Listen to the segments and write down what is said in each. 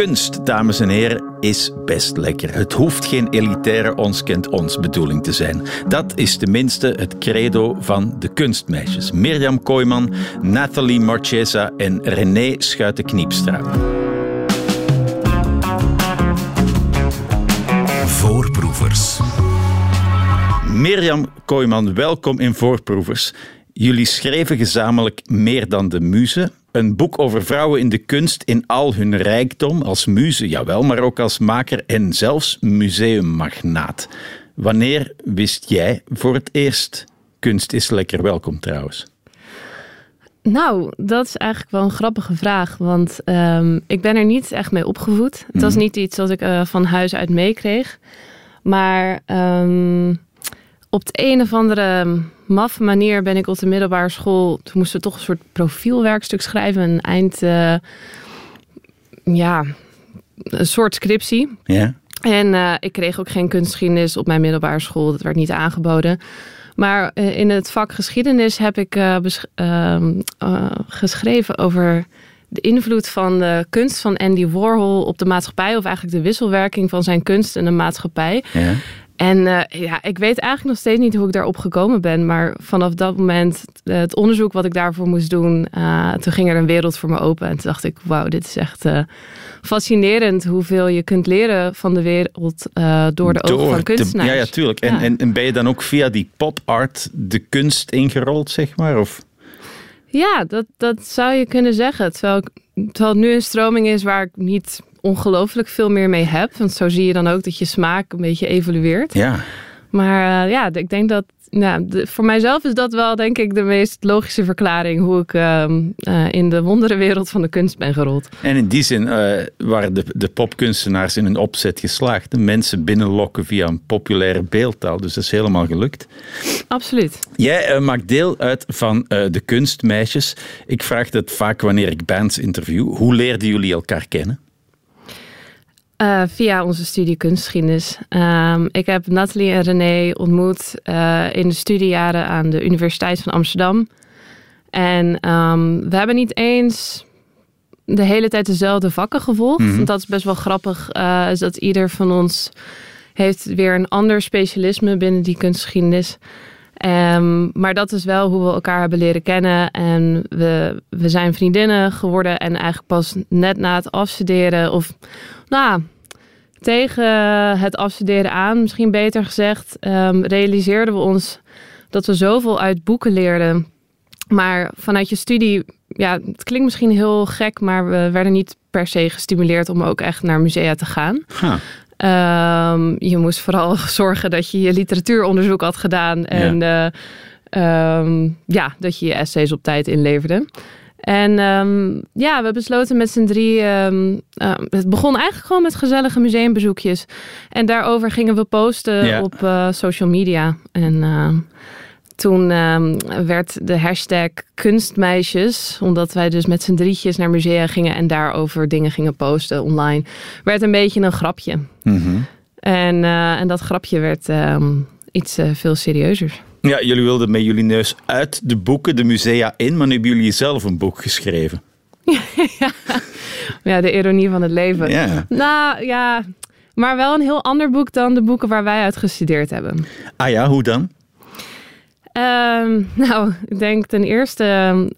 Kunst, dames en heren, is best lekker. Het hoeft geen elitaire ons kent ons bedoeling te zijn. Dat is tenminste het credo van de kunstmeisjes. Mirjam Kooijman, Nathalie Marchesa en René Schuiten-Kniepstra. Voorproevers. Mirjam Kooijman, welkom in Voorproevers. Jullie schreven gezamenlijk Meer dan de Muze. Een boek over vrouwen in de kunst in al hun rijkdom. Als muze, jawel, maar ook als maker en zelfs museummagnaat. Wanneer wist jij voor het eerst kunst is lekker welkom trouwens? Nou, dat is eigenlijk wel een grappige vraag. Want ehm, ik ben er niet echt mee opgevoed. Het was niet iets wat ik uh, van huis uit meekreeg. Maar um, op de een of andere maffe manier ben ik op de middelbare school. Toen moesten we toch een soort profielwerkstuk schrijven. Een eind. Uh, ja, een soort scriptie. Ja. En uh, ik kreeg ook geen kunstgeschiedenis op mijn middelbare school. Dat werd niet aangeboden. Maar uh, in het vak geschiedenis heb ik ehm, geschreven over de invloed van de kunst van Andy Warhol op de maatschappij. Of eigenlijk de wisselwerking van zijn kunst en de maatschappij. Ja. En uh, ja, ik weet eigenlijk nog steeds niet hoe ik daarop gekomen ben. Maar vanaf dat moment, uh, het onderzoek wat ik daarvoor moest doen, uh, toen ging er een wereld voor me open. En toen dacht ik, wauw, dit is echt fascinerend hoeveel je kunt leren van de wereld door de ogen van kunstenaars. De, ja, ja, tuurlijk. En, en, en ben je dan ook via die pop art de kunst ingerold, zeg maar? Of? Ja, dat, dat zou je kunnen zeggen. Terwijl, terwijl het nu een stroming is waar ik niet ongelooflijk veel meer mee heb. Want zo zie je dan ook dat je smaak een beetje evolueert. Ja. Maar uh, ja, ik denk dat nou, de, voor mijzelf is dat wel denk ik de meest logische verklaring hoe ik uh, uh, in de wonderenwereld van de kunst ben gerold. En in die zin waren de, de popkunstenaars in hun opzet geslaagd. De mensen binnenlokken via een populaire beeldtaal. Dus dat is helemaal gelukt. Absoluut. Jij maakt deel uit van de kunstmeisjes. Ik vraag dat vaak wanneer ik bands interview. Hoe leerden jullie elkaar kennen? Uh, via onze studie kunstgeschiedenis. Um, ik heb Nathalie en René ontmoet uh, in de studiejaren aan de Universiteit van Amsterdam. En um, we hebben niet eens de hele tijd dezelfde vakken gevolgd. Mm -hmm. Dat is best wel grappig, uh, is dat ieder van ons heeft weer een ander specialisme binnen die kunstgeschiedenis. Um, maar dat is wel hoe we elkaar hebben leren kennen. En we, we zijn vriendinnen geworden. En eigenlijk pas net na het afstuderen, of nou, tegen het afstuderen aan, misschien beter gezegd, um, realiseerden we ons dat we zoveel uit boeken leerden. Maar vanuit je studie, ja, het klinkt misschien heel gek, maar we werden niet per se gestimuleerd om ook echt naar musea te gaan. Huh. Um, je moest vooral zorgen dat je je literatuuronderzoek had gedaan en ja, uh, um, ja dat je je essays op tijd inleverde. En um, ja, we besloten met z'n drie. Um, uh, het begon eigenlijk gewoon met gezellige museumbezoekjes. En daarover gingen we posten Ja. op uh, social media. En uh, toen um, werd de hashtag kunstmeisjes, omdat wij dus met z'n drietjes naar musea gingen en daarover dingen gingen posten online, werd een beetje een grapje. Mhm. En, uh, en dat grapje werd iets uh, veel serieuzer. Ja, jullie wilden met jullie neus uit de boeken, de musea in, maar nu hebben jullie zelf een boek geschreven. ja. ja, de ironie van het leven. Ja. Nou ja, maar wel een heel ander boek dan de boeken waar wij uit gestudeerd hebben. Ah ja, hoe dan? Um, nou, ik denk ten eerste,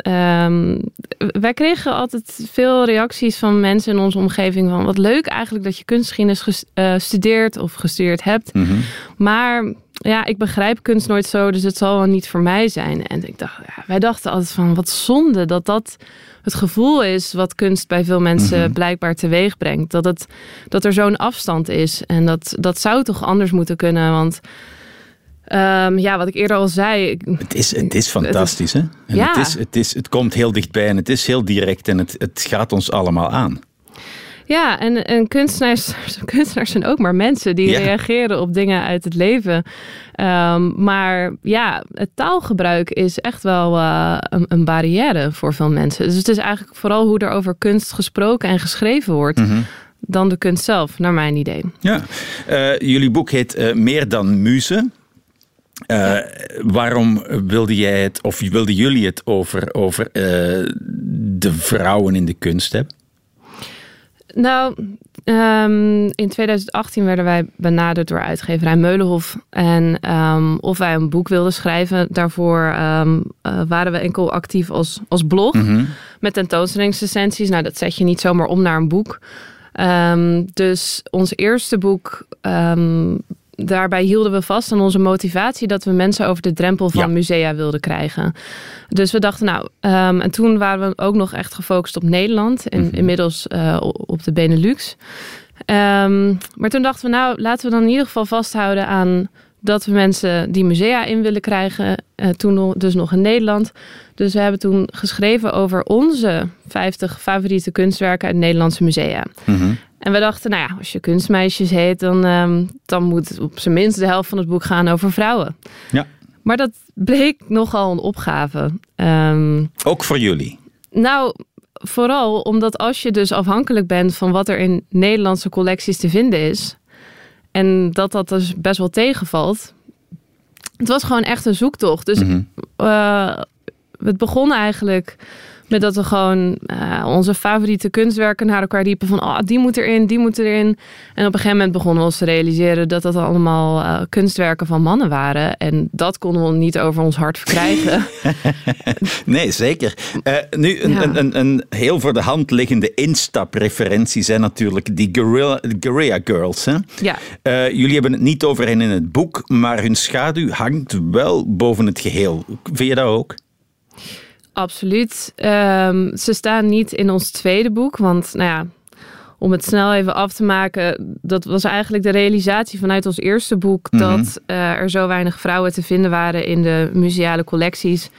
um, wij kregen altijd veel reacties van mensen in onze omgeving van wat leuk eigenlijk dat je kunstgeschiedenis gestudeerd of gestudeerd hebt. Mm -hmm. Maar ja, ik begrijp kunst nooit zo, dus het zal wel niet voor mij zijn. En ik dacht, ja, wij dachten altijd van wat zonde dat dat het gevoel is wat kunst bij veel mensen mm -hmm. blijkbaar teweeg brengt. Dat, het, dat er zo'n afstand is. En dat, dat zou toch anders moeten kunnen, want... Um, ja, wat ik eerder al zei. Het is, het is fantastisch, hè? En ja. het, is, het, is, het komt heel dichtbij en het is heel direct en het, het gaat ons allemaal aan. Ja, en, en kunstenaars, kunstenaars zijn ook maar mensen die Ja. reageren op dingen uit het leven. Um, maar ja, het taalgebruik is echt wel uh, een, een barrière voor veel mensen. Dus het is eigenlijk vooral hoe er over kunst gesproken en geschreven wordt. Mhm. Dan de kunst zelf, naar mijn idee. Ja, uh, jullie boek heet uh, Meer dan Muze. Uh, ja. Waarom wilde jij het, of wilden jullie het over, over de vrouwen in de kunst hebben? Nou, ehm, in 2018 werden wij benaderd door uitgeverij Meulenhof. En ehm, of wij een boek wilden schrijven. Daarvoor ehm, eh, waren we enkel actief als, als blog. Met tentoonstellingsrecensies. Nou, dat zet je niet zomaar om naar een boek. Dus ons eerste boek daarbij hielden we vast aan onze motivatie dat we mensen over de drempel van Ja. musea wilden krijgen. Dus we dachten, nou, ehm, en toen waren we ook nog echt gefocust op Nederland, en Mhm. inmiddels eh, op de Benelux. Ehm, maar toen dachten we, nou, laten we dan in ieder geval vasthouden aan dat we mensen die musea in willen krijgen. eh, toen dus nog in Nederland. Dus we hebben toen geschreven over onze 50 favoriete kunstwerken uit Nederlandse musea. Mhm. En we dachten, nou ja, als je kunstmeisjes heet, dan, ehm, dan moet het op zijn minst de helft van het boek gaan over vrouwen. Ja. Maar dat bleek nogal een opgave. Ehm, Ook voor jullie. nou, vooral omdat als je dus afhankelijk bent van wat er in Nederlandse collecties te vinden is. En dat dat dus best wel tegenvalt. Het was gewoon echt een zoektocht. Dus eh, het begon eigenlijk met dat we gewoon eh, onze favoriete kunstwerken naar elkaar riepen van oh, die moet erin, die moet erin. En op een gegeven moment begonnen we ons te realiseren dat dat allemaal eh, kunstwerken van mannen waren. En dat konden we niet over ons hart verkrijgen. Nee, zeker. Eh, nu, een, Ja. een, een, een heel voor de hand liggende instapreferentie zijn natuurlijk die guerrilla, guerrilla girls. Hè? ja. Jullie hebben het niet over hen in het boek, maar hun schaduw hangt wel boven het geheel. Vind je dat ook? Absoluut. Ehm, ze staan niet in ons tweede boek, want nou ja, om het snel even af te maken, dat was eigenlijk de realisatie vanuit ons eerste boek Mhm. dat eh, er zo weinig vrouwen te vinden waren in de museale collecties.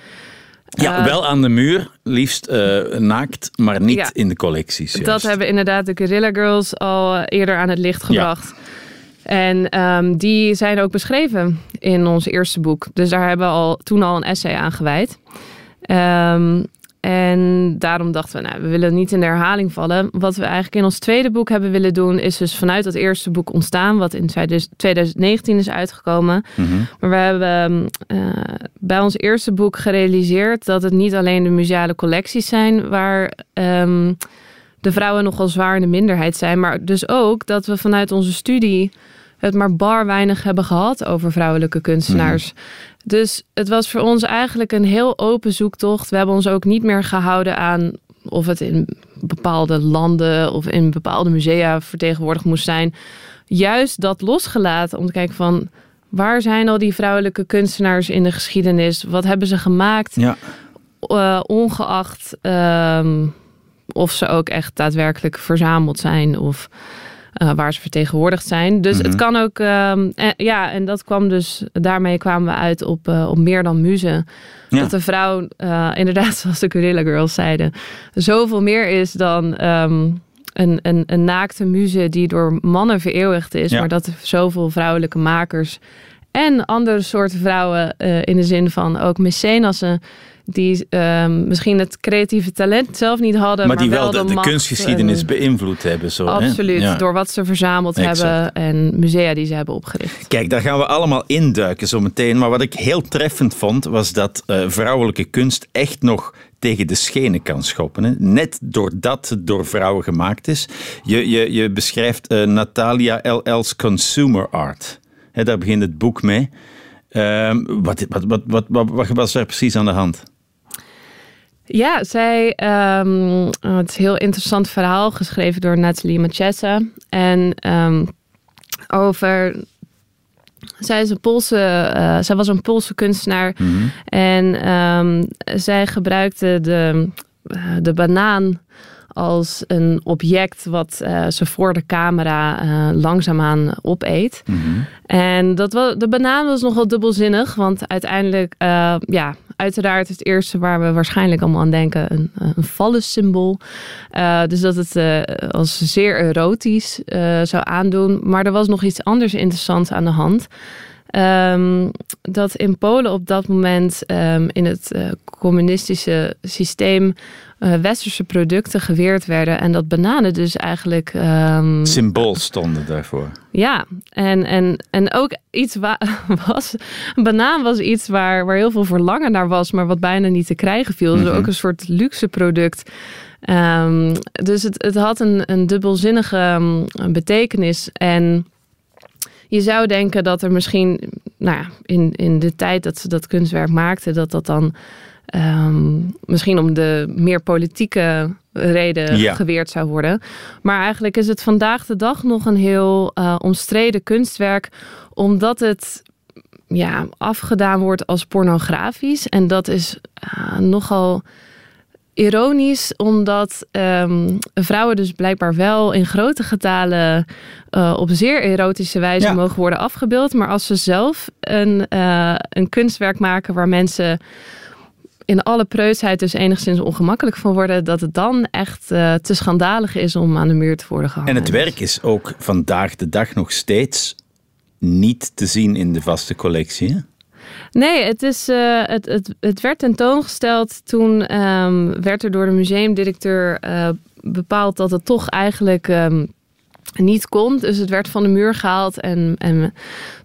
Ja, Eh, wel aan de muur, liefst eh, naakt, maar niet Ja. in de collecties. Dat hebben inderdaad de Guerrilla Girls al eerder aan het licht gebracht. En ehm, die zijn ook beschreven in ons eerste boek. Dus daar hebben we al, toen al een essay aan gewijd. Ehm, en daarom dachten we, nou, we willen niet in de herhaling vallen. Wat we eigenlijk in ons tweede boek hebben willen doen, is dus vanuit dat eerste boek ontstaan, wat in 2019 is uitgekomen. Mhm. Maar we hebben eh, bij ons eerste boek gerealiseerd dat het niet alleen de museale collecties zijn waar ehm, de vrouwen nogal zwaar in de minderheid zijn, maar dus ook dat we vanuit onze studie het maar bar weinig hebben gehad over vrouwelijke kunstenaars. Dus het was voor ons eigenlijk een heel open zoektocht. We hebben ons ook niet meer gehouden aan of het in bepaalde landen of in bepaalde musea vertegenwoordigd moest zijn. Juist dat losgelaten om te kijken van waar zijn al die vrouwelijke kunstenaars in de geschiedenis? Wat hebben ze gemaakt? Ja. eh, ongeacht ehm, of ze ook echt daadwerkelijk verzameld zijn of eh, waar ze vertegenwoordigd zijn. Dus Mhm. het kan ook, ehm, en, ja, en dat kwam dus, daarmee kwamen we uit op, eh, op meer dan muze. Ja. Dat de vrouw, eh, inderdaad, zoals de Guerrilla Girls zeiden, zoveel meer is dan ehm, een, een, een naakte muze die door mannen vereeuwigd is, Ja. maar dat er zoveel vrouwelijke makers en andere soorten vrouwen eh, in de zin van ook mecenassen die ehm, misschien het creatieve talent zelf niet hadden, Maar maar, die wel de, kunstgeschiedenis en- beïnvloed hebben. Zo, hè? Absoluut, Ja. door wat ze verzameld Exact. hebben en musea die ze hebben opgericht. Kijk, daar gaan we allemaal induiken zo meteen. Maar wat ik heel treffend vond, was dat eh, vrouwelijke kunst echt nog tegen de schenen kan schoppen. Hè? Net doordat het door vrouwen gemaakt is. Je, je, je beschrijft eh, Natalia LL's Consumer Art. Daar begint het boek mee. Ehm, wat, wat, wat, wat, wat, wat was er precies aan de hand? Ja, zij, ehm, het is een heel interessant verhaal geschreven door Nathalie Machessa. En ehm, over, zij, is een Poolse, eh, zij was een Poolse kunstenaar. En ehm, zij gebruikte de, eh, de banaan als een object wat eh, ze voor de camera eh, langzaamaan opeet. En dat was, de banaan was nogal dubbelzinnig, want uiteindelijk, ja, uiteraard het eerste waar we waarschijnlijk allemaal aan denken, een, een fallus-symbool. Eh, dus dat het eh, als zeer erotisch eh, zou aandoen. Maar er was nog iets anders interessants aan de hand. Ehm, dat in Polen op dat moment ehm, in het eh, communistische systeem eh, westerse producten geweerd werden. En dat bananen dus eigenlijk ehm, Symbool stonden daarvoor. ja, en, en, en ook iets wa- was. Een banaan was iets waar, waar heel veel verlangen naar was, maar wat bijna niet te krijgen viel. Dus ook een soort luxe product. Dus het, het had een, een dubbelzinnige um, betekenis. En je zou denken dat er misschien, nou ja, in, in de tijd dat ze dat kunstwerk maakten, dat dat dan um, misschien om de meer politieke reden Ja. geweerd zou worden. Maar eigenlijk is het vandaag de dag nog een heel uh, omstreden kunstwerk, omdat het ja, afgedaan wordt als pornografisch. En dat is uh, nogal ironisch, omdat um, vrouwen dus blijkbaar wel in grote getalen uh, op zeer erotische wijze Ja. mogen worden afgebeeld. Maar als ze zelf een, uh, een kunstwerk maken waar mensen in alle preutsheid dus enigszins ongemakkelijk van worden, dat het dan echt uh, te schandalig is om aan de muur te worden gehangen. En het werk is ook vandaag de dag nog steeds niet te zien in de vaste collectie. Hè? Nee, het, is, uh, het, het, het werd tentoongesteld. Toen um, werd er door de museumdirecteur uh, bepaald dat het toch eigenlijk um, niet kon. Dus het werd van de muur gehaald. En, en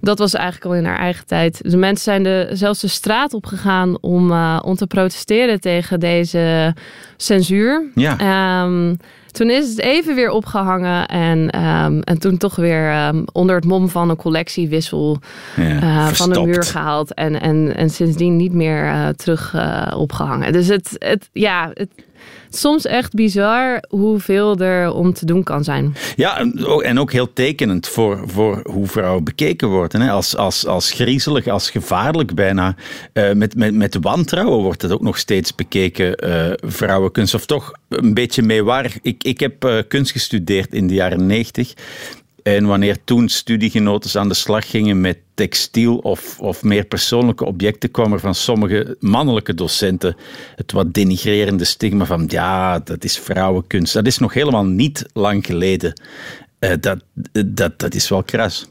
dat was eigenlijk al in haar eigen tijd. De mensen zijn de, zelfs de straat op gegaan om, uh, om te protesteren tegen deze censuur. Ja. Um, toen is het even weer opgehangen en, um, en toen toch weer um, onder het mom van een collectiewissel ja, uh, van de muur gehaald. En, en, en sindsdien niet meer uh, terug uh, opgehangen. Dus het, het, ja, het, soms echt bizar hoeveel er om te doen kan zijn. Ja, en ook heel tekenend voor, voor hoe vrouwen bekeken worden. Hè? Als, als, als griezelig, als gevaarlijk bijna. Uh, met, met, met wantrouwen wordt het ook nog steeds bekeken, uh, vrouwenkunst. Of toch een beetje meewarig. Ik, ik heb uh, kunst gestudeerd in de jaren negentig. En wanneer toen studiegenoten aan de slag gingen met textiel of, of meer persoonlijke objecten, kwam er van sommige mannelijke docenten het wat denigrerende stigma van ja, dat is vrouwenkunst. Dat is nog helemaal niet lang geleden. Uh, dat, dat, dat is wel kras.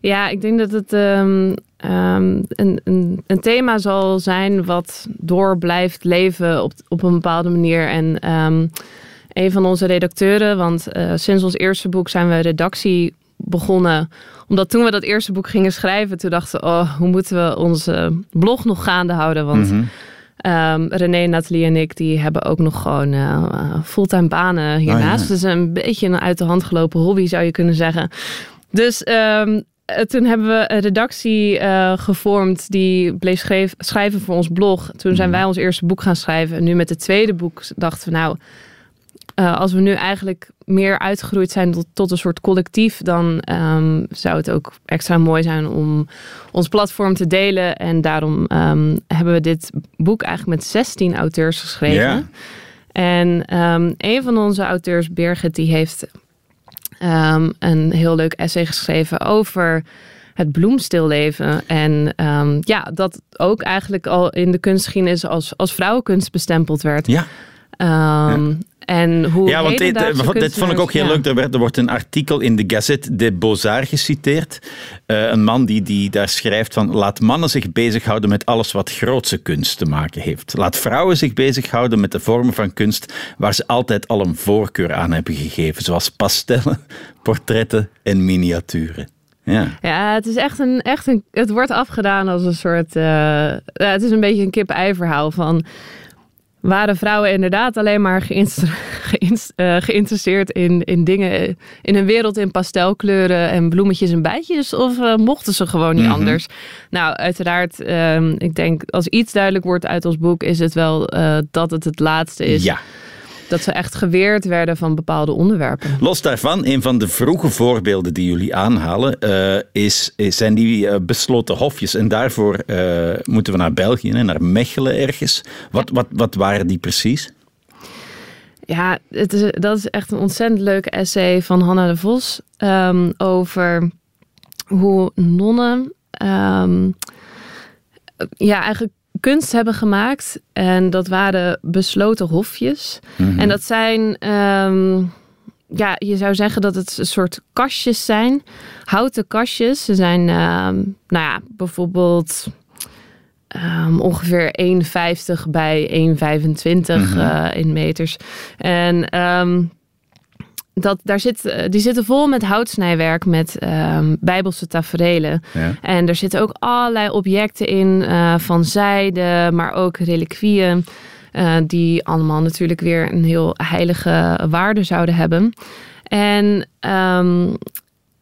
Ja, ik denk dat het um, um, een, een, thema zal zijn wat door blijft leven op, op een bepaalde manier. En um, een van onze redacteuren, want uh, sinds ons eerste boek zijn we redactie begonnen. Omdat toen we dat eerste boek gingen schrijven, toen dachten we, oh, hoe moeten we onze blog nog gaande houden? Want um, René, Nathalie en ik, die hebben ook nog gewoon uh, fulltime banen hiernaast. Oh, ja. Dus een beetje een uit de hand gelopen hobby, zou je kunnen zeggen. Dus um, toen hebben we een redactie uh, gevormd die bleef schreef, schrijven voor ons blog. Toen zijn wij ons eerste boek gaan schrijven. En nu met het tweede boek dachten we, nou, uh, als we nu eigenlijk meer uitgegroeid zijn tot, tot een soort collectief, dan um, zou het ook extra mooi zijn om ons platform te delen. En daarom um, hebben we dit boek eigenlijk met 16 auteurs geschreven. En um, een van onze auteurs, Birgit, die heeft een heel leuk essay geschreven over het bloemstilleven. En um, ja, dat ook eigenlijk al in de kunstgeschiedenis als, als vrouwenkunst bestempeld werd. Ja. Um, ja. En hoe ja, want dit, dit vond ik ook heel ja. leuk. Er, werd, er, wordt een artikel in de Gazette des Beaux-Arts geciteerd. Uh, een man die, die daar schrijft van... Laat mannen zich bezighouden met alles wat grootse kunst te maken heeft. Laat vrouwen zich bezighouden met de vormen van kunst... waar ze altijd al een voorkeur aan hebben gegeven. Zoals pastellen, portretten en miniaturen. Ja. ja, het is echt een, echt een. Het wordt afgedaan als een soort. Uh, ja, het is een beetje een kip-ei verhaal van. Waren vrouwen inderdaad alleen maar geïnteresseerd in, in dingen, in een wereld in pastelkleuren en bloemetjes en bijtjes? Of uh, mochten ze gewoon niet mm-hmm. anders? Nou, uiteraard, um, ik denk als iets duidelijk wordt uit ons boek, is het wel uh, dat het het laatste is. Ja. Dat ze echt geweerd werden van bepaalde onderwerpen. Los daarvan, een van de vroege voorbeelden die jullie aanhalen, uh, is, zijn die uh, besloten hofjes. En daarvoor uh, moeten we naar België, hè, naar Mechelen ergens. Wat, wat, wat waren die precies? Ja, het is, dat is echt een ontzettend leuke essay van Hanna de Vos. Um, over hoe nonnen um, ja, eigenlijk kunst hebben gemaakt. En dat waren besloten hofjes. Mm-hmm. En dat zijn, um, ja, je zou zeggen dat het een soort kastjes zijn. Houten kastjes. Ze zijn, um, nou ja, bijvoorbeeld um, ongeveer 1,50 bij 1,25 mm-hmm. uh, in meters. En dat, daar zit, die zitten vol met houtsnijwerk, met um, bijbelse taferelen. Ja. En er zitten ook allerlei objecten in, uh, van zijde, maar ook reliquieën. Uh, die allemaal natuurlijk weer een heel heilige waarde zouden hebben. En um,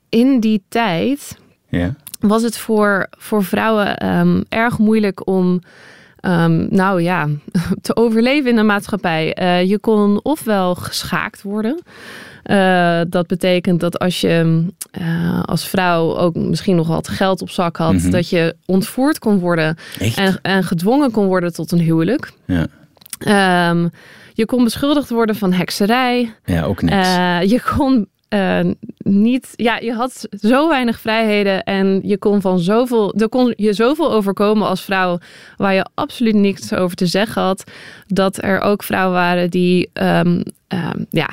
in die tijd Ja. was het voor, voor vrouwen ehm, erg moeilijk om. ehm, nou ja, te overleven in de maatschappij. Eh, je kon ofwel geschaakt worden. Eh, dat betekent dat als je eh, als vrouw ook misschien nog wat geld op zak had, Mhm. dat je ontvoerd kon worden en, en gedwongen kon worden tot een huwelijk. Ja. Ehm, je kon beschuldigd worden van hekserij. ja, ook niks. Eh, je kon eh, niet, ja, je had zo weinig vrijheden en je kon van zoveel, er kon je zoveel overkomen als vrouw waar je absoluut niks over te zeggen had, dat er ook vrouwen waren die, ehm, ehm, ja,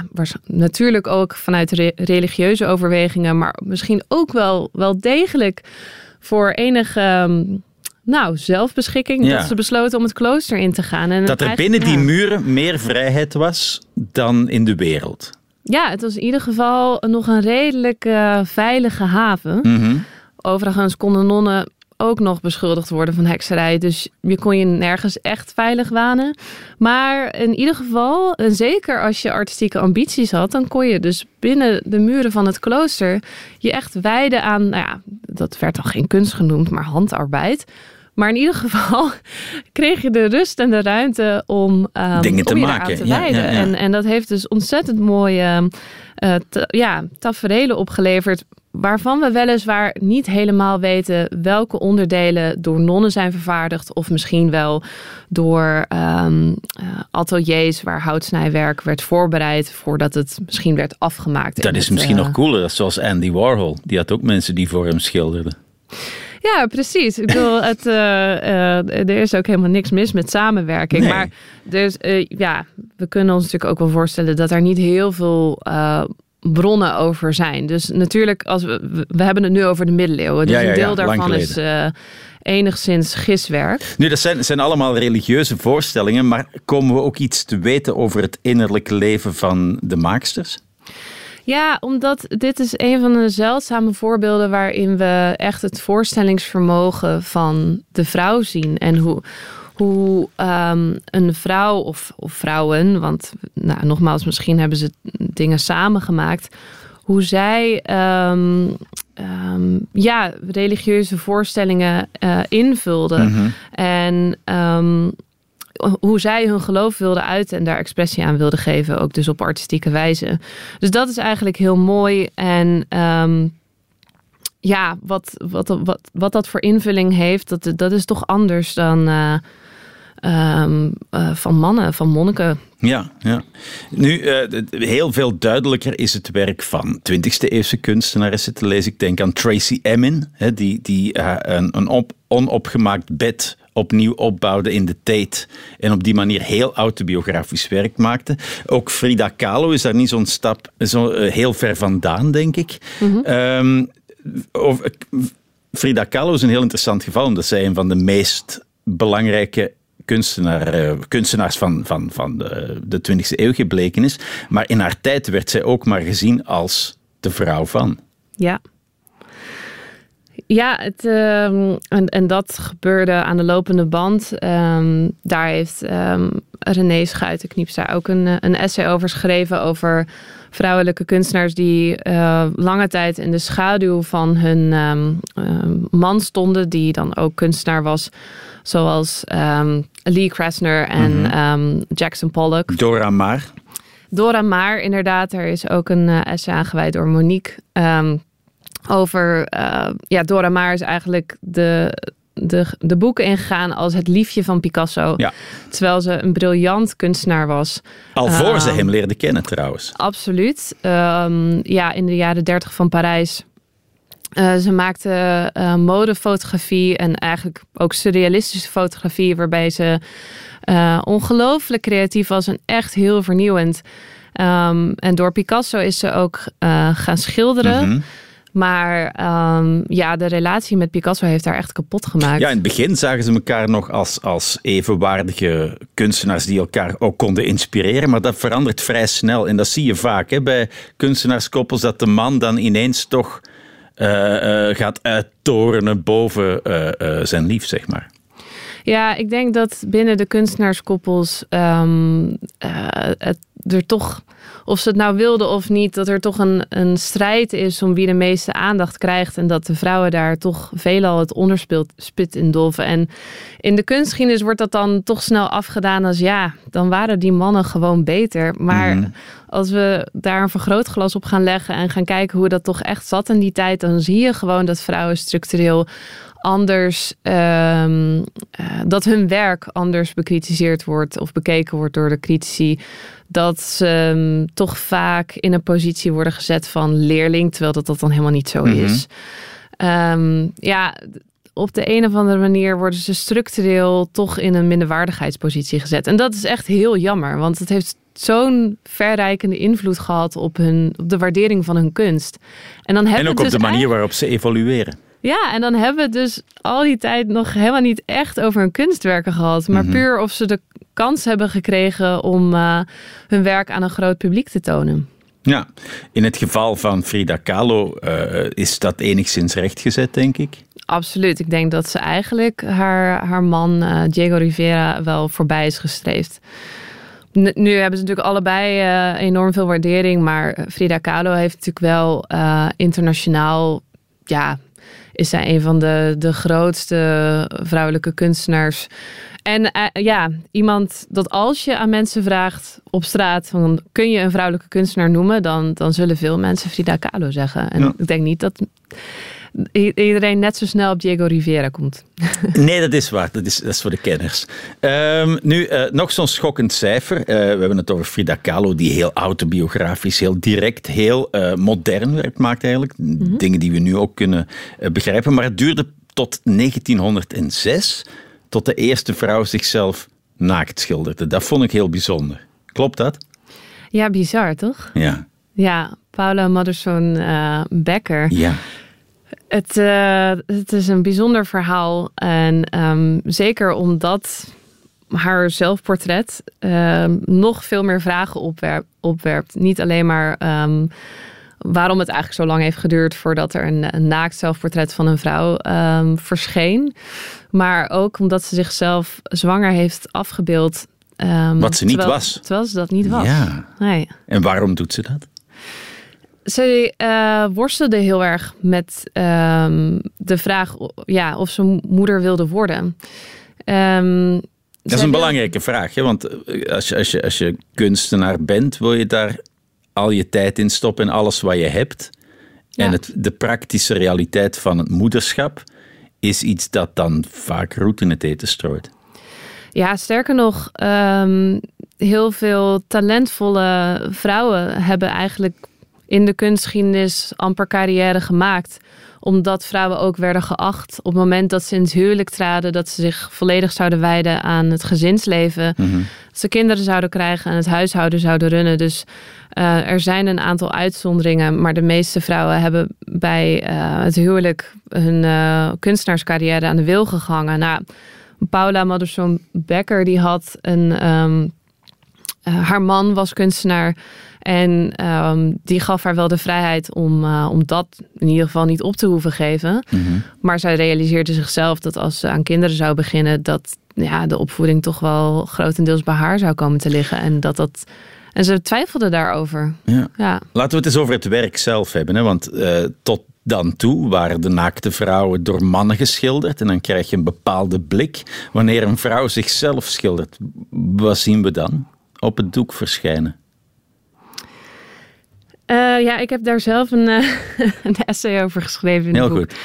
natuurlijk ook vanuit re- religieuze overwegingen, maar misschien ook wel, wel degelijk voor enige. ehm, nou, zelfbeschikking. Ja. Dat ze besloten om het klooster in te gaan. En dat er binnen die muren meer vrijheid was dan in de wereld. Ja, het was in ieder geval nog een redelijk eh, veilige haven. Mhm. Overigens konden nonnen ook nog beschuldigd worden van hekserij. Dus je kon je nergens echt veilig wanen. Maar in ieder geval, en zeker als je artistieke ambities had... dan kon je dus binnen de muren van het klooster... je echt wijden aan, nou ja, dat werd dan geen kunst genoemd... maar handarbeid. Maar in ieder geval kreeg je de rust en de ruimte om, ehm, Dingen te om maken. te Ja, wijden. ja, ja. En, en dat heeft dus ontzettend mooie ta- ja, taferelen opgeleverd. Waarvan we weliswaar niet helemaal weten welke onderdelen door nonnen zijn vervaardigd. Of misschien wel door ehm, eh, ateliers waar houtsnijwerk werd voorbereid voordat het misschien werd afgemaakt. Dat is het, misschien eh, nog cooler, zoals Andy Warhol. Die had ook mensen die voor hem schilderden. Ja, precies. Ik bedoel, het, eh, eh, er is ook helemaal niks mis met samenwerking. Nee. Maar dus, eh, ja, we kunnen ons natuurlijk ook wel voorstellen dat er niet heel veel bronnen over zijn. Dus natuurlijk, als we, we- hebben het nu over de middeleeuwen. Dus Ja, ja, een deel daarvan is enigszins giswerk. Nu, dat zijn, zijn allemaal religieuze voorstellingen, maar komen we ook iets te weten over het innerlijke leven van de maaksters? Ja, omdat dit is een van de zeldzame voorbeelden waarin we echt het voorstellingsvermogen van de vrouw zien. En hoe, hoe ehm, een vrouw of, of vrouwen, want nou, nogmaals, misschien hebben ze dingen samengemaakt. Hoe zij ehm, ehm, ja, religieuze voorstellingen eh, invulden. En ehm, hoe zij hun geloof wilden uiten en daar expressie aan wilden geven, ook dus op artistieke wijze. Dus dat is eigenlijk heel mooi. En ehm, ja, wat, wat, wat, wat dat voor invulling heeft, dat, dat is toch anders dan eh, ehm, eh, van mannen, van monniken. Ja, ja. Nu, eh, heel veel duidelijker is het werk van 20e eeuwse kunstenaressen te lezen. Ik denk aan Tracy Emin, hè, die, die een, een op, onopgemaakt bed opnieuw opbouwde in de Tate en op die manier heel autobiografisch werk maakte. Ook Frida Kahlo is daar niet zo'n stap zo, eh, heel ver vandaan, denk ik. Ehm, of, Frida Kahlo is een heel interessant geval, omdat zij een van de meest belangrijke kunstenaar, eh, kunstenaars van, van, van de, de 20e eeuw gebleken is. Maar in haar tijd werd zij ook maar gezien als de vrouw van. Ja. Ja, het, ehm, en, en dat gebeurde aan de lopende band. Ehm, daar heeft ehm René Schuitenknieps daar ook een, eh, een essay over geschreven. Over vrouwelijke kunstenaars die eh, lange tijd in de schaduw van hun man stonden. Die dan ook kunstenaar was. Zoals Lee Krasner en ehm, Jackson Pollock. Dora Maar. Dora Maar, inderdaad. Er is ook een eh, essay aangeweid door Monique. Over, eh, ja, Dora Maar is eigenlijk de, de, de boeken ingegaan als het liefje van Picasso. Ja. Terwijl ze een briljant kunstenaar was. Al voor ze Ehm, hem leerde kennen trouwens. Absoluut. Ehm, ja, in de jaren dertig van Parijs. Eh, ze maakte eh, modefotografie en eigenlijk ook surrealistische fotografie, waarbij ze ongelooflijk creatief was en echt heel vernieuwend. Ehm, en door Picasso is ze ook gaan schilderen. Mhm. Maar ehm, ja, de relatie met Picasso heeft haar echt kapot gemaakt. Ja, in het begin zagen ze elkaar nog als, als evenwaardige kunstenaars die elkaar ook konden inspireren. Maar dat verandert vrij snel. En dat zie je vaak hè, bij kunstenaarskoppels, dat de man dan ineens toch eh, eh, gaat uittorenen boven eh, zijn lief, zeg maar. Ja, ik denk dat binnen de kunstenaarskoppels ehm, eh, het er toch, of ze het nou wilden of niet, dat er toch een, een strijd is om wie de meeste aandacht krijgt. En dat de vrouwen daar toch veelal het onderspit in dolven. En in de kunstgeschiedenis wordt dat dan toch snel afgedaan als ja, dan waren die mannen gewoon beter. Maar Mhm. als we daar een vergrootglas op gaan leggen en gaan kijken hoe dat toch echt zat in die tijd, dan zie je gewoon dat vrouwen structureel anders, ehm, eh, dat hun werk anders bekritiseerd wordt of bekeken wordt door de critici. Dat ze ehm, toch vaak in een positie worden gezet van leerling, terwijl dat, dat dan helemaal niet zo Mhm. is. Ehm, ja, op de een of andere manier worden ze structureel toch in een minderwaardigheidspositie gezet. En dat is echt heel jammer, want het heeft zo'n verrijkende invloed gehad op, hun, op de waardering van hun kunst. En, dan hebben En ook op dus de manier waarop ze evolueren. Ja, en dan hebben we het dus al die tijd nog helemaal niet echt over hun kunstwerken gehad. Maar Mhm. puur of ze de kans hebben gekregen om eh, hun werk aan een groot publiek te tonen. Ja, in het geval van Frida Kahlo eh, is dat enigszins rechtgezet, denk ik. Absoluut. Ik denk dat ze eigenlijk haar, haar man eh, Diego Rivera wel voorbij is gestreefd. N- Nu hebben ze natuurlijk allebei enorm veel waardering. Maar Frida Kahlo heeft natuurlijk wel internationaal... Ja, is zij een van de, de grootste vrouwelijke kunstenaars. En eh, ja, iemand dat als je aan mensen vraagt op straat... Van, kun je een vrouwelijke kunstenaar noemen? Dan, dan zullen veel mensen Frida Kahlo zeggen. En Ja. ik denk niet dat iedereen net zo snel op Diego Rivera komt. Nee, dat is waar. Dat is, dat is voor de kenners. Ehm, nu, eh, nog zo'n schokkend cijfer. Eh, we hebben het over Frida Kahlo, die heel autobiografisch, heel direct, heel eh, modern werk maakt eigenlijk. Dingen die we nu ook kunnen begrijpen. Maar het duurde tot 1906 tot de eerste vrouw zichzelf naakt schilderde. Dat vond ik heel bijzonder. Klopt dat? Ja, bizar toch? Ja. Ja, Paula Madderson Becker. Ja. Het, eh, het is een bijzonder verhaal. En ehm, zeker omdat haar zelfportret ehm, nog veel meer vragen opwerpt. opwerpt. Niet alleen maar ehm, waarom het eigenlijk zo lang heeft geduurd voordat er een, een naakt zelfportret van een vrouw verscheen. Maar ook omdat ze zichzelf zwanger heeft afgebeeld. Wat ze niet terwijl- was. Terwijl ze dat niet was. Ja. Nee. En waarom doet ze dat? Ze eh, worstelde heel erg met ehm, de vraag ja, of ze moeder wilde worden. Ehm, Dat is een belangrijke vraag. Hè? Want eh, als je, als, je, als je kunstenaar bent, wil je daar al je tijd in stoppen en alles wat je hebt. Ja. En het, de praktische realiteit van het moederschap is iets dat dan vaak roet in het eten strooit. Ja, sterker nog, ehm, heel veel talentvolle vrouwen hebben eigenlijk in de kunstgeschiedenis amper carrière gemaakt. Omdat vrouwen ook werden geacht op het moment dat ze in het huwelijk traden, dat ze zich volledig zouden wijden aan het gezinsleven. Dat ze kinderen zouden krijgen en het huishouden zouden runnen. Dus eh, er zijn een aantal uitzonderingen, maar de meeste vrouwen hebben bij eh, het huwelijk hun eh, kunstenaarscarrière aan de wilgen gehangen. Nou, Paula Madderson Becker die had een. ehm, eh, haar man was kunstenaar. En ehm, die gaf haar wel de vrijheid om, eh, om dat in ieder geval niet op te hoeven geven. Maar zij realiseerde zichzelf dat als ze aan kinderen zou beginnen, dat ja, de opvoeding toch wel grotendeels bij haar zou komen te liggen. En dat dat. En ze twijfelde daarover. Ja. Ja. Laten we het eens over het werk zelf hebben. Hè? Want eh, tot dan toe waren de naakte vrouwen door mannen geschilderd. En dan krijg je een bepaalde blik. Wanneer een vrouw zichzelf schildert, wat zien we dan op het doek verschijnen? Eh, ja, ik heb daar zelf een, eh, een essay over geschreven. In Heel het boek. goed.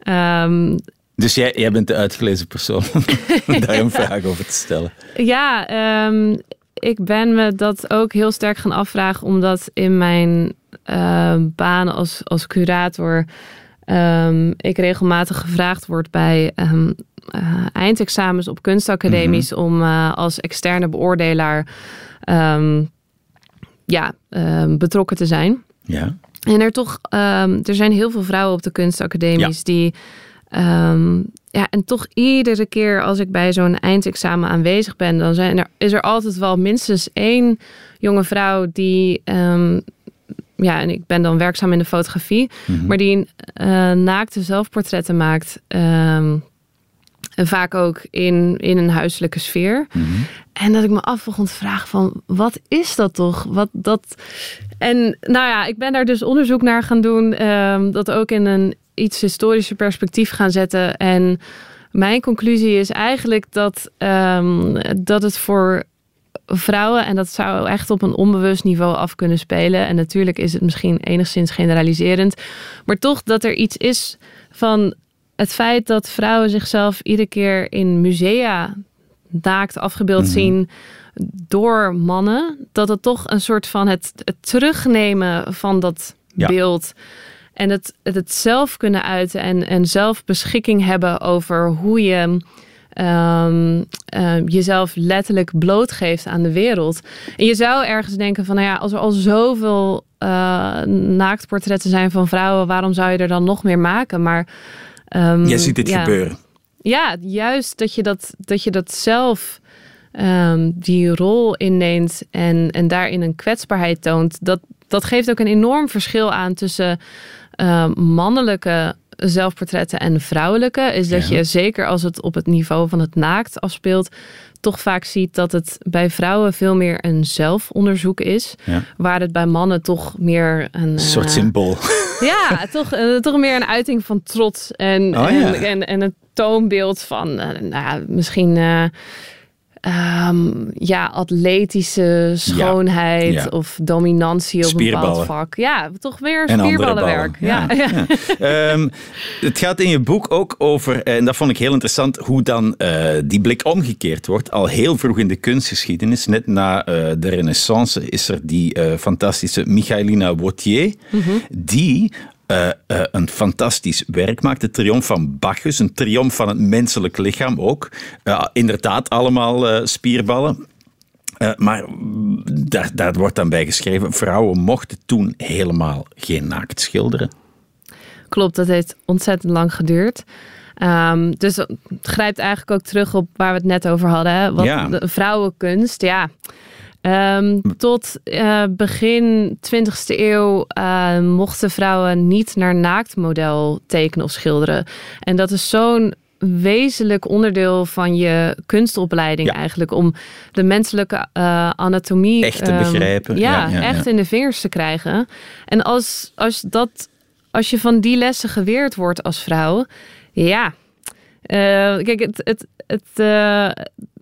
Ehm, Dus jij, jij bent de uitgelezen persoon om daar een vraag over te stellen. Ja, ehm, ik ben me dat ook heel sterk gaan afvragen, omdat in mijn eh, baan als, als curator ehm, ik regelmatig gevraagd word bij ehm, eh, eindexamens op kunstacademies om eh, als externe beoordelaar ehm, ja, betrokken te zijn. Ja. En er toch, er zijn heel veel vrouwen op de kunstacademies die. ja, en toch iedere keer als ik bij zo'n eindexamen aanwezig ben, dan zijn er, is er altijd wel minstens één jonge vrouw die. Ehm, ja, en ik ben dan werkzaam in de fotografie, maar die eh, naakte zelfportretten maakt. ehm, En vaak ook in, in een huiselijke sfeer. En dat ik me af begon te vragen van, wat is dat toch? Wat dat... En nou ja, ik ben daar dus onderzoek naar gaan doen. ehm, dat ook in een iets historischer perspectief gaan zetten. En mijn conclusie is eigenlijk dat, ehm, dat het voor vrouwen, en dat zou echt op een onbewust niveau af kunnen spelen. En natuurlijk is het misschien enigszins generaliserend. Maar toch dat er iets is van het feit dat vrouwen zichzelf iedere keer in musea naakt afgebeeld Mhm. zien door mannen. Dat het toch een soort van het, het terugnemen van dat Ja. beeld. En het, het, het zelf kunnen uiten en, en zelf beschikking hebben over hoe je eh, jezelf letterlijk blootgeeft aan de wereld. En je zou ergens denken van, nou ja, als er al zoveel eh, naaktportretten zijn van vrouwen, waarom zou je er dan nog meer maken? Maar ehm, Jij ziet dit ja. gebeuren. Ja, juist dat je dat, dat, je dat zelf die rol inneemt en, en daarin een kwetsbaarheid toont. Dat, dat geeft ook een enorm verschil aan tussen eh, mannelijke zelfportretten en vrouwelijke. Is dat Ja. je zeker als het op het niveau van het naakt afspeelt, toch vaak ziet dat het bij vrouwen veel meer een zelfonderzoek is. Ja. Waar het bij mannen toch meer een. Een soort eh, symbool. ja, toch, eh, toch meer een uiting van trots. En, Oh, ja. en, en, en het toonbeeld van eh, nou, misschien eh, ehm, ja, atletische schoonheid Ja. of dominantie op een bepaald vak. Ja, toch weer spierballenwerk. ballen. Ja. Ja. Ehm, het gaat in je boek ook over, en dat vond ik heel interessant, hoe dan eh, die blik omgekeerd wordt. Al heel vroeg in de kunstgeschiedenis, net na eh, de Renaissance, is er die eh, fantastische Michaelina Wautier, die eh, eh, een fantastisch werk maakt. De triomf van Bacchus, een triomf van het menselijk lichaam ook. Inderdaad, allemaal eh, spierballen. Maar daar, daar wordt dan bij geschreven, vrouwen mochten toen helemaal geen naakt schilderen. Klopt, dat heeft ontzettend lang geduurd. Ehm, dus het grijpt eigenlijk ook terug op waar we het net over hadden. Hè? Wat Ja. de vrouwenkunst, ja. Ehm, tot eh, begin 20e eeuw eh, mochten vrouwen niet naar naaktmodel tekenen of schilderen. En dat is zo'n wezenlijk onderdeel van je kunstopleiding Ja. eigenlijk. Om de menselijke eh, anatomie Echt te ehm, begrijpen. Ja, Ja, ja, echt in de vingers te krijgen. En als, als, dat, als je van die lessen geweerd wordt als vrouw, ja. Eh, kijk, het, het, het,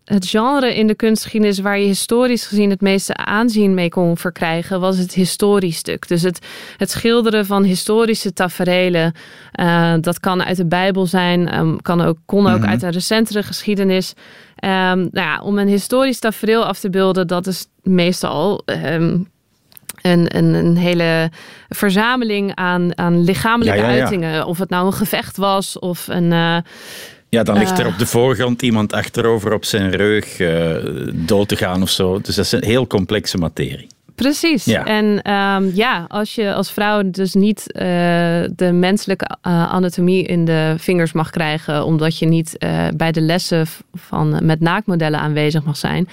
het genre in de kunstgeschiedenis waar je historisch gezien het meeste aanzien mee kon verkrijgen, was het historisch stuk. Dus het, het schilderen van historische taferelen. eh, dat kan uit de Bijbel zijn, ehm, kan ook, kon ook uit een recentere geschiedenis. Ehm, nou ja, om een historisch tafereel af te beelden, dat is meestal ehm, een, een, een hele verzameling aan, aan lichamelijke Ja, ja, ja. uitingen. Of het nou een gevecht was of een. eh, Ja, dan ligt er Eh. op de voorgrond iemand achterover op zijn reug eh, dood te gaan of zo. Dus dat is een heel complexe materie. Precies. Ja. En ehm, ja, als je als vrouw dus niet eh, de menselijke eh, anatomie in de vingers mag krijgen, omdat je niet bij de lessen van met naaktmodellen aanwezig mag zijn,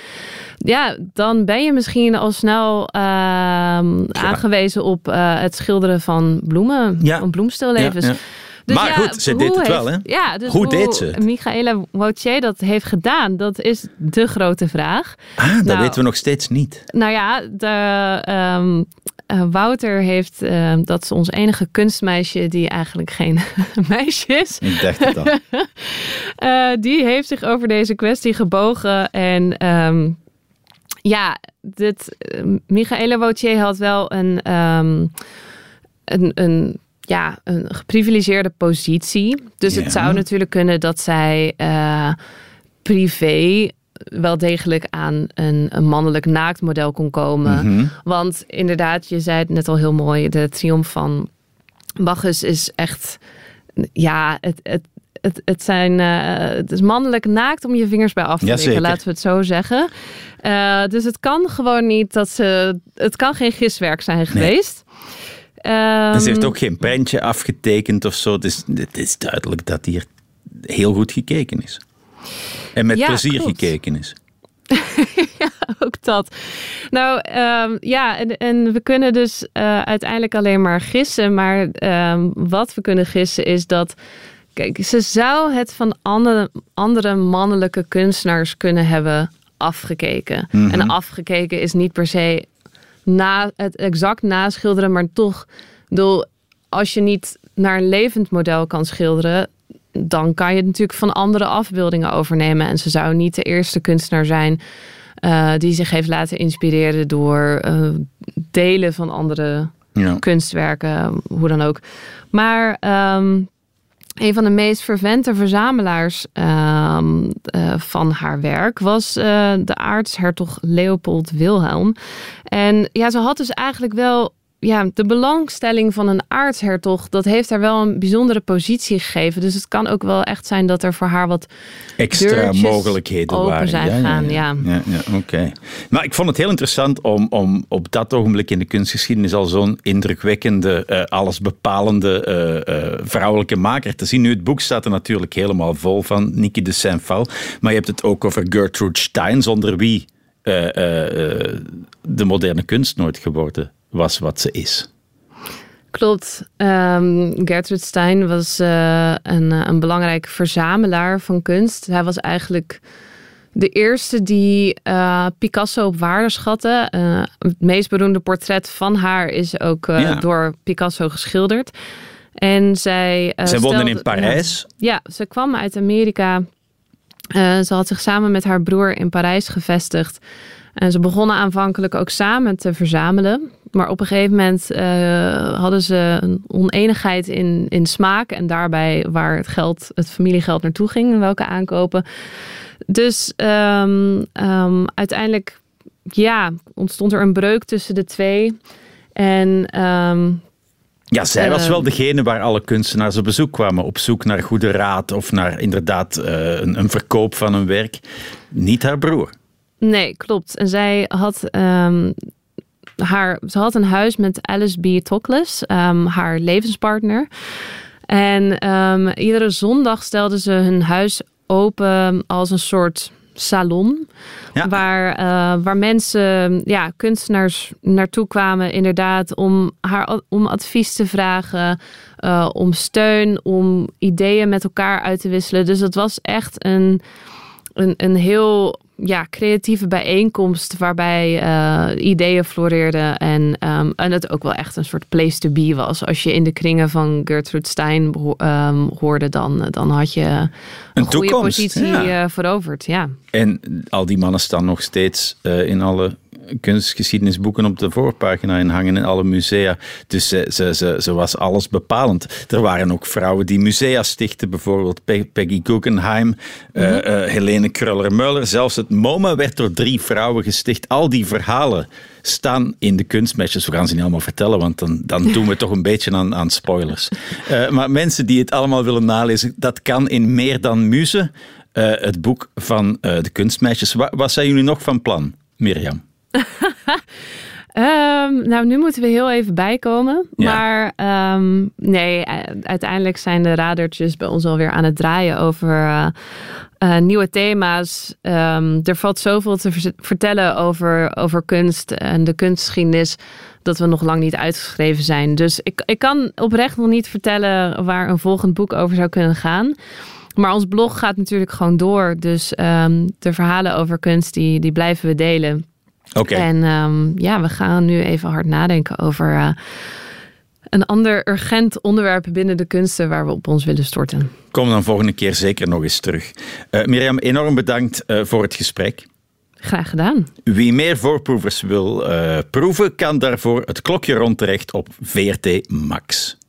ja, dan ben je misschien al snel ehm, aangewezen op het schilderen van bloemen, Ja. van bloemstillevens. Ja, ja. Dus Maar ja, goed, ze deed het wel, hè? Ja, dus Hoe deed ze het? Michaela Wautier dat heeft gedaan, dat is de grote vraag. Ah, dat Nou, weten we nog steeds niet. Nou ja, de, ehm, eh, Wouter heeft, ehm, dat is ons enige kunstmeisje die eigenlijk geen meisje is. Ik dacht het al. Eh, die heeft zich over deze kwestie gebogen. En ehm, ja, dit, eh, Michaela Wautier had wel een, een, een, ja, een geprivilegeerde positie. Dus het zou natuurlijk kunnen dat zij eh, privé wel degelijk aan een, een mannelijk naaktmodel kon komen. Mhm. Want inderdaad, je zei het net al heel mooi, de triomf van Bacchus is echt, ja, het, het, het, het, zijn, eh, het is mannelijk naakt om je vingers bij af te likken, laten we het zo zeggen. Eh, dus het kan gewoon niet dat ze, het kan geen giswerk zijn geweest. En ze heeft Ehm, ook geen prentje afgetekend of zo. Het is, het is duidelijk dat hier heel goed gekeken is. En met Ja, plezier klopt. gekeken is. ook dat. Nou ehm, ja, en, en we kunnen dus eh, uiteindelijk alleen maar gissen. Maar ehm, wat we kunnen gissen is dat Kijk, ze zou het van andere, andere mannelijke kunstenaars kunnen hebben afgekeken. En afgekeken is niet per se na, het exact naschilderen, maar toch, bedoel, als je niet naar een levend model kan schilderen, dan kan je het natuurlijk van andere afbeeldingen overnemen. En ze zou niet de eerste kunstenaar zijn uh, die zich heeft laten inspireren door uh, delen van andere ja. kunstwerken, hoe dan ook. Maar um, een van de meest vervente verzamelaars um, uh, van haar werk was uh, de aartshertog Leopold Wilhelm. En ja, ze had dus eigenlijk wel ja, de belangstelling van een aartshertog, dat heeft haar wel een bijzondere positie gegeven. Dus het kan ook wel echt zijn dat er voor haar wat extra mogelijkheden open waren. zijn ja, ja, ja. ja, ja Oké. Maar ik vond het heel interessant om, om op dat ogenblik in de kunstgeschiedenis al zo'n indrukwekkende, uh, allesbepalende uh, uh, vrouwelijke maker te zien. Nu, het boek staat er natuurlijk helemaal vol van Niki de Saint-Val. Maar je hebt het ook over Gertrude Stein, zonder wie de moderne kunst nooit geworden was wat ze is. Klopt. Um, Gertrude Stein was uh, een, eh, een belangrijke verzamelaar van kunst. Hij was eigenlijk de eerste die uh, Picasso op waarde schatte. Uh, het meest beroemde portret van haar is ook ja. door Picasso geschilderd. En zij. zij woonde in Parijs. Ja, ze kwam uit Amerika. ze had zich samen met haar broer in Parijs gevestigd. En ze begonnen aanvankelijk ook samen te verzamelen. Maar op een gegeven moment uh, hadden ze een oneenigheid in, in smaak. En daarbij waar het geld, het familiegeld naartoe ging. En welke aankopen. Dus um, um, uiteindelijk ja, ontstond er een breuk tussen de twee. En um, ja, zij was wel degene waar alle kunstenaars op bezoek kwamen. Op zoek naar goede raad of naar inderdaad uh, een, een verkoop van een werk. Niet haar broer. Nee, klopt. En zij had um, haar, ze had een huis met Alice B. Toklas, um, haar levenspartner. En um, iedere zondag stelde ze hun huis open als een soort salon. Ja. Waar, uh, waar mensen, ja, kunstenaars naartoe kwamen, inderdaad, om haar om advies te vragen, uh, om steun, om ideeën met elkaar uit te wisselen. Dus het was echt een, een, een heel ja, creatieve bijeenkomst waarbij uh, ideeën floreerden en, um, en het ook wel echt een soort place to be was. Als je in de kringen van Gertrude Stein um, hoorde, dan, dan had je een, een goede positie ja. uh, veroverd. Ja. En al die mannen staan nog steeds uh, in alle kunstgeschiedenisboeken op de voorpagina in hangen in alle musea. Dus ze, ze, ze, ze, was alles bepalend. Er waren ook vrouwen die musea stichten, bijvoorbeeld Peggy Guggenheim, mm -hmm. uh, uh, Helene Kruller-Muller. Zelfs het MoMA werd door drie vrouwen gesticht. Al die verhalen staan in de kunstmatches. We gaan ze niet allemaal vertellen, want dan, dan doen we toch een beetje aan, aan spoilers. Uh, maar mensen die het allemaal willen nalezen, dat kan in meer dan muze. het boek van de kunstmeisjes. Wat, wat zijn jullie nog van plan, Mirjam? Um, nou, nu moeten we heel even bijkomen. Ja. Maar um, nee, uiteindelijk zijn de radertjes bij ons alweer aan het draaien over uh, uh, nieuwe thema's. Um, er valt zoveel te vertellen over, over kunst en de kunstgeschiedenis dat we nog lang niet uitgeschreven zijn. Dus ik, ik kan oprecht nog niet vertellen waar een volgend boek over zou kunnen gaan. Maar ons blog gaat natuurlijk gewoon door. Dus de verhalen over kunst, die, die blijven we delen. Okay. En um, ja, we gaan nu even hard nadenken over uh, een ander urgent onderwerp binnen de kunsten waar we op ons willen storten. Kom dan volgende keer zeker nog eens terug. Uh, Mirjam, enorm bedankt uh, voor het gesprek. Graag gedaan. Wie meer voorproevers wil proeven, kan daarvoor het klokje rond terecht op VRT Max.